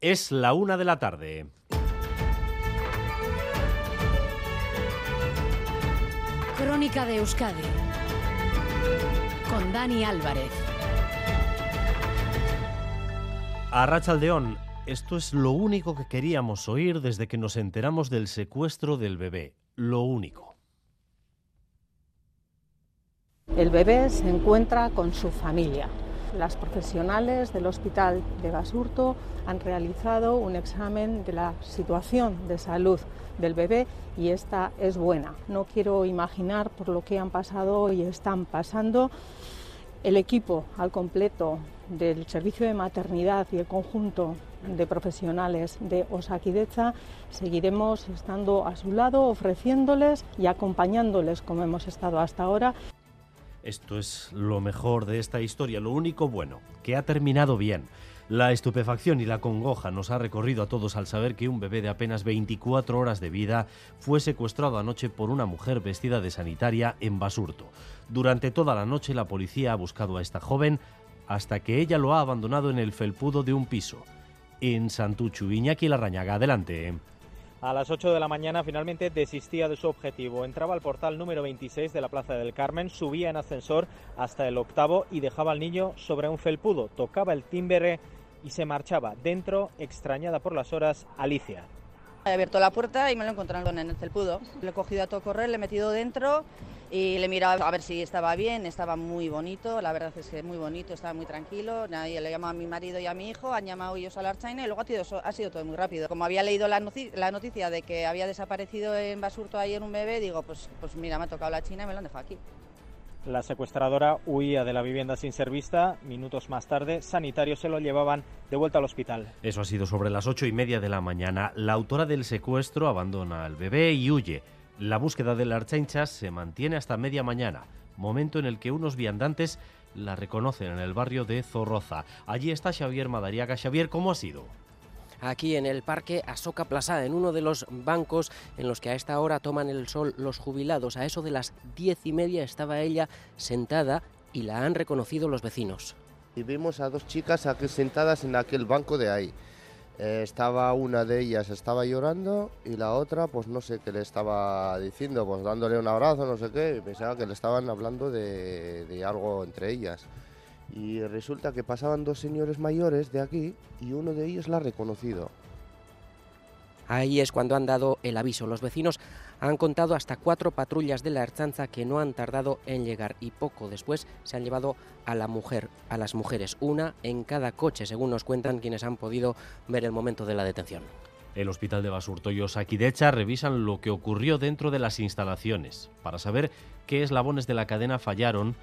Es la una de la tarde. Crónica de Euskadi con Dani Álvarez. A Rachaldeón, esto es lo único que queríamos oír desde que nos enteramos del secuestro del bebé. Lo único. El bebé se encuentra con su familia. Las profesionales del hospital de Basurto han realizado un examen de la situación de salud del bebé y esta es buena. No quiero imaginar por lo que han pasado y están pasando. El equipo al completo del servicio de maternidad y el conjunto de profesionales de Osakidecha seguiremos estando a su lado, ofreciéndoles y acompañándoles como hemos estado hasta ahora. Esto es lo mejor de esta historia, lo único bueno, que ha terminado bien. La estupefacción y la congoja nos ha recorrido a todos al saber que un bebé de apenas 24 horas de vida fue secuestrado anoche por una mujer vestida de sanitaria en Basurto. Durante toda la noche la policía ha buscado a esta joven hasta que ella lo ha abandonado en el felpudo de un piso. En Santuchu, Iñaki Larrañaga, adelante. A las 8 de la mañana finalmente desistía de su objetivo. Entraba al portal número 26 de la Plaza del Carmen, subía en ascensor hasta el octavo y dejaba al niño sobre un felpudo. Tocaba el timbre y se marchaba. Dentro, extrañada por las horas, Alicia. He abierto la puerta y me lo encontraron en el felpudo. Le he cogido a todo correr, le he metido dentro y le he mirado a ver si estaba bien, estaba muy bonito, la verdad es que muy bonito, estaba muy tranquilo, nadie le llamó a mi marido y a mi hijo, han llamado ellos a la Archaina y luego ha sido, todo muy rápido. Como había leído la, noticia, la noticia de que había desaparecido en Basurto ayer un bebé, digo, pues, pues mira, me ha tocado la China y me lo han dejado aquí. La secuestradora huía de la vivienda sin ser vista. Minutos más tarde, sanitarios se lo llevaban de vuelta al hospital. Eso ha sido sobre las ocho y media de la mañana. La autora del secuestro abandona al bebé y huye. La búsqueda de la Archancha se mantiene hasta media mañana, momento en el que unos viandantes la reconocen en el barrio de Zorroza. Allí está Xavier Madariaga. Xavier, ¿cómo ha sido? Aquí en el Parque Asoka Plaza, en uno de los bancos en los que a esta hora toman el sol los jubilados. A eso de las diez y media estaba ella sentada y la han reconocido los vecinos. Y vimos a dos chicas aquí sentadas en aquel banco de ahí. Eh, estaba una de ellas estaba llorando y la otra pues no sé qué le estaba diciendo, pues dándole un abrazo, no sé qué, pensaba que le estaban hablando de algo entre ellas. Y resulta que pasaban dos señores mayores de aquí y uno de ellos la ha reconocido. Ahí es cuando han dado el aviso. Los vecinos han contado hasta cuatro patrullas de la Erchanza que no han tardado en llegar y poco después se han llevado a la mujer, a las mujeres, una en cada coche, según nos cuentan quienes han podido ver el momento de la detención. El Hospital de Basurto y Osakidecha revisan lo que ocurrió dentro de las instalaciones para saber qué eslabones de la cadena fallaron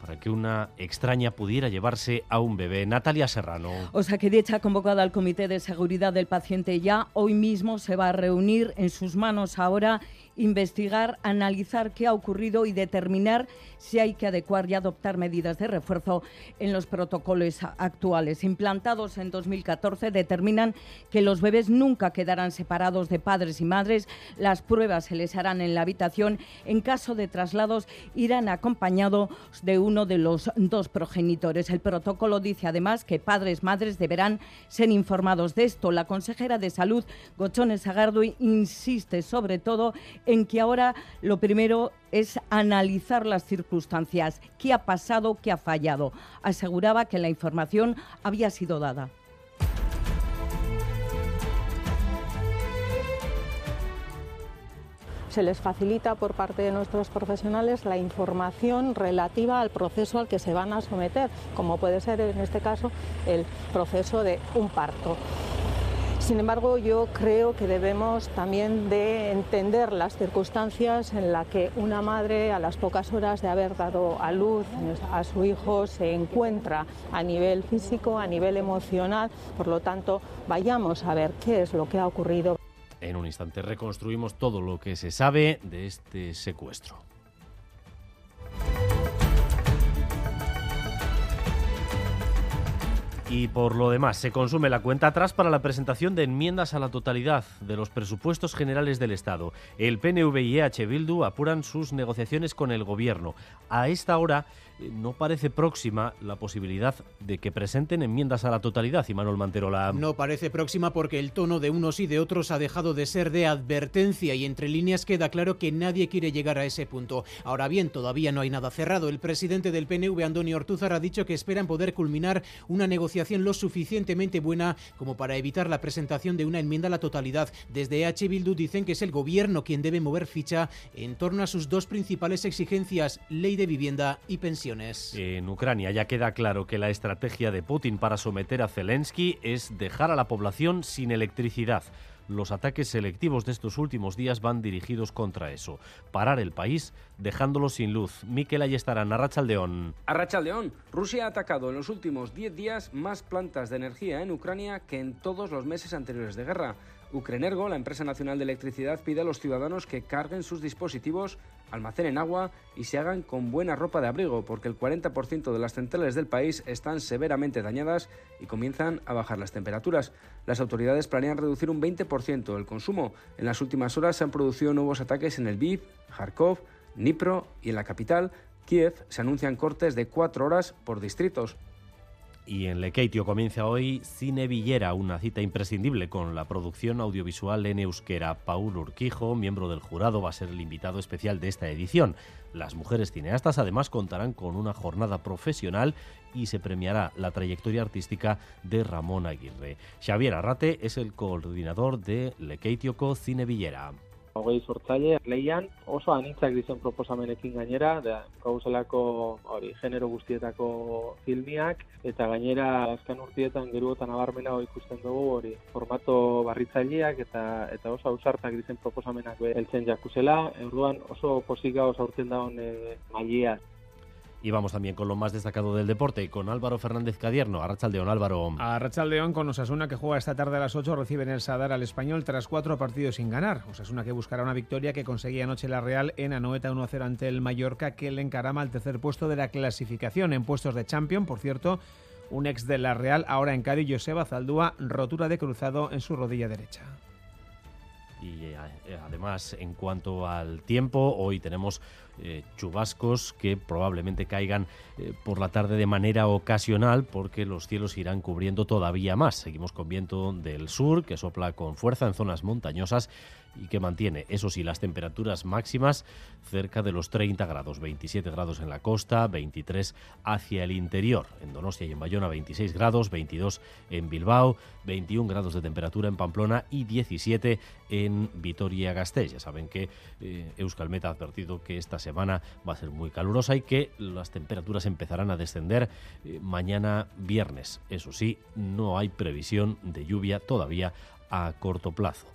para que una extraña pudiera llevarse a un bebé. Natalia Serrano. Osakidecha ha convocado al Comité de Seguridad del Paciente ya. Hoy mismo se va a reunir en sus manos ahora investigar, analizar qué ha ocurrido y determinar si hay que adecuar y adoptar medidas de refuerzo en los protocolos actuales. Implantados en 2014 determinan que los bebés nunca quedarán separados de padres y madres. Las pruebas se les harán en la habitación. En caso de traslados irán acompañados de uno de los dos progenitores. El protocolo dice además que padres, madres deberán ser informados de esto. La consejera de Salud, Gochones Agardui, insiste sobre todo en que ahora lo primero es analizar las circunstancias, qué ha pasado, qué ha fallado. Aseguraba que la información había sido dada. Se les facilita por parte de nuestros profesionales la información relativa al proceso al que se van a someter, como puede ser en este caso el proceso de un parto. Sin embargo, yo creo que debemos también de entender las circunstancias en las que una madre a las pocas horas de haber dado a luz a su hijo se encuentra a nivel físico, a nivel emocional. Por lo tanto, vayamos a ver qué es lo que ha ocurrido. En un instante reconstruimos todo lo que se sabe de este secuestro. Y por lo demás, se consume la cuenta atrás para la presentación de enmiendas a la totalidad de los presupuestos generales del Estado. El PNV y EH Bildu apuran sus negociaciones con el Gobierno. A esta hora eh, no parece próxima la posibilidad de que presenten enmiendas a la totalidad, y Manuel Manterola. No parece próxima porque el tono de unos y de otros ha dejado de ser de advertencia y entre líneas queda claro que nadie quiere llegar a ese punto. Ahora bien, todavía no hay nada cerrado. El presidente del PNV, Antonio Ortúzar, ha dicho que esperan poder culminar una negociación lo suficientemente buena como para evitar la presentación de una enmienda a la totalidad. Desde H. Bildu dicen que es el gobierno quien debe mover ficha en torno a sus dos principales exigencias, ley de vivienda y pensiones. En Ucrania ya queda claro que la estrategia de Putin para someter a Zelensky es dejar a la población sin electricidad. Los ataques selectivos de estos últimos días van dirigidos contra eso. Parar el país dejándolo sin luz. Miquel Ayestarán, Arrachaldeón. Arrachaldeón. Rusia ha atacado en los últimos 10 días más plantas de energía en Ucrania que en todos los meses anteriores de guerra. Ukrenergo, la empresa nacional de electricidad, pide a los ciudadanos que carguen sus dispositivos, almacenen agua y se hagan con buena ropa de abrigo, porque el 40% de las centrales del país están severamente dañadas y comienzan a bajar las temperaturas. Las autoridades planean reducir un 20% el consumo. En las últimas horas se han producido nuevos ataques en el Viv, Kharkov, Dnipro y en la capital, Kiev, se anuncian cortes de cuatro horas por distritos. Y en Lekeitio comienza hoy Cine Villera, una cita imprescindible con la producción audiovisual en euskera. Paul Urquijo, miembro del jurado, va a ser el invitado especial de esta edición. Las mujeres cineastas además contarán con una jornada profesional y se premiará la trayectoria artística de Ramón Aguirre. Xavier Arrate es el coordinador de Lekeitioko Cine Villera. Hogei sortzaile leian oso anitzak dizen proposamenekin gainera, da gauzelako hori genero guztietako filmiak eta gainera azken urtietan geruotan abarmena ikusten dugu hori formato barritzaileak eta eta oso ausartak dizen proposamenak heltzen jakuzela, orduan oso posika oso aurten daun e, mailia. Y vamos también con lo más destacado del deporte, con Álvaro Fernández Cadierno. Arrachaldeón, Álvaro. Arrachaldeón con Osasuna que juega esta tarde a las 8, recibe en el Sadar al español tras cuatro partidos sin ganar. Osasuna que buscará una victoria que conseguía anoche la Real en Anoeta 1-0 ante el Mallorca que le encarama al tercer puesto de la clasificación en puestos de Champion, por cierto. Un ex de la Real, ahora en Cádiz, Joseba Zaldúa, rotura de cruzado en su rodilla derecha. Y eh, además, en cuanto al tiempo, hoy tenemos eh, chubascos que probablemente caigan eh, por la tarde de manera ocasional porque los cielos irán cubriendo todavía más. Seguimos con viento del sur que sopla con fuerza en zonas montañosas y que mantiene, eso sí, las temperaturas máximas cerca de los 30 grados, 27 grados en la costa, 23 hacia el interior. En Donostia y en Bayona 26 grados, 22 en Bilbao, 21 grados de temperatura en Pamplona y 17 en Vitoria-Gasteiz. Ya saben que eh, Euskalmet ha advertido que esta semana va a ser muy calurosa y que las temperaturas empezarán a descender eh, mañana viernes. Eso sí, no hay previsión de lluvia todavía a corto plazo.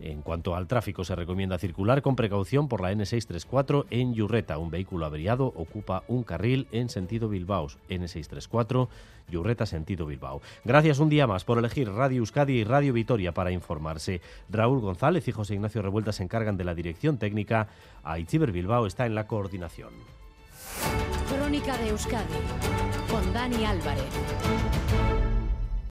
En cuanto al tráfico, se recomienda circular con precaución por la N634 en Yurreta. Un vehículo averiado ocupa un carril en sentido Bilbao. N634, Yurreta, sentido Bilbao. Gracias un día más por elegir Radio Euskadi y Radio Vitoria para informarse. Raúl González y José Ignacio Revuelta se encargan de la dirección técnica. Aitziber Bilbao está en la coordinación. Crónica de Euskadi con Dani Álvarez.